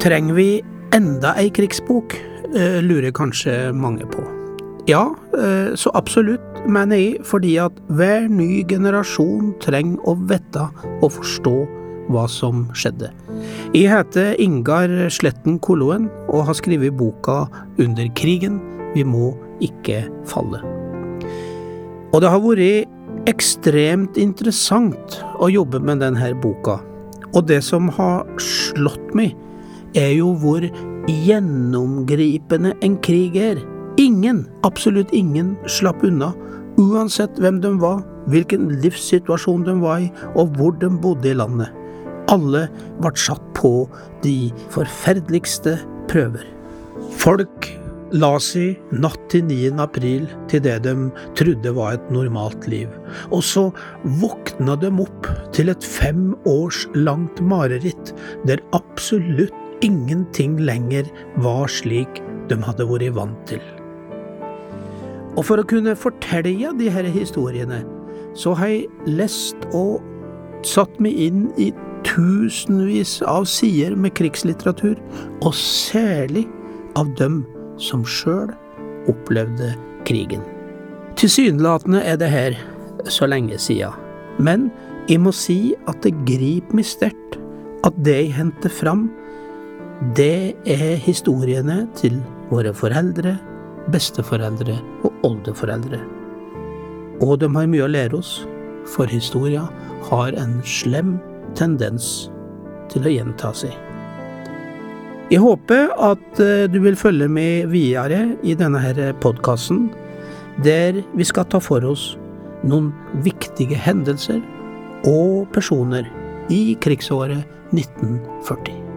Trenger vi enda ei krigsbok, eh, lurer kanskje mange på. Ja, eh, så absolutt, mener jeg, fordi at hver ny generasjon trenger å vite og forstå hva som skjedde. Jeg heter Ingar Sletten Koloen og har skrevet boka Under krigen vi må ikke falle. Og det har vært ekstremt interessant å jobbe med denne boka. Og det som har slått meg, er jo hvor gjennomgripende en krig er. Ingen, absolutt ingen, slapp unna, uansett hvem de var, hvilken livssituasjon de var i, og hvor de bodde i landet. Alle ble satt på de forferdeligste prøver. Folk la seg natt til 9. april til det de trodde var et normalt liv, og så våkna de opp til et fem års langt mareritt der absolutt ingenting lenger var slik de hadde vært vant til. Og for å kunne fortelle de her historiene, så har jeg lest og satt meg inn i tusenvis av sider med krigslitteratur, og særlig av dem som sjøl opplevde krigen. Tilsynelatende er det her så lenge sia, men jeg må si at det griper meg sterkt at det jeg henter fram, det er historiene til våre foreldre, besteforeldre og oldeforeldre. Og de har mye å lære oss, for historia har en slem tendens til å gjenta seg. Jeg håper at eh, du vil følge med videre i denne podkasten, der vi skal ta for oss noen viktige hendelser og personer i krigsåret 1940.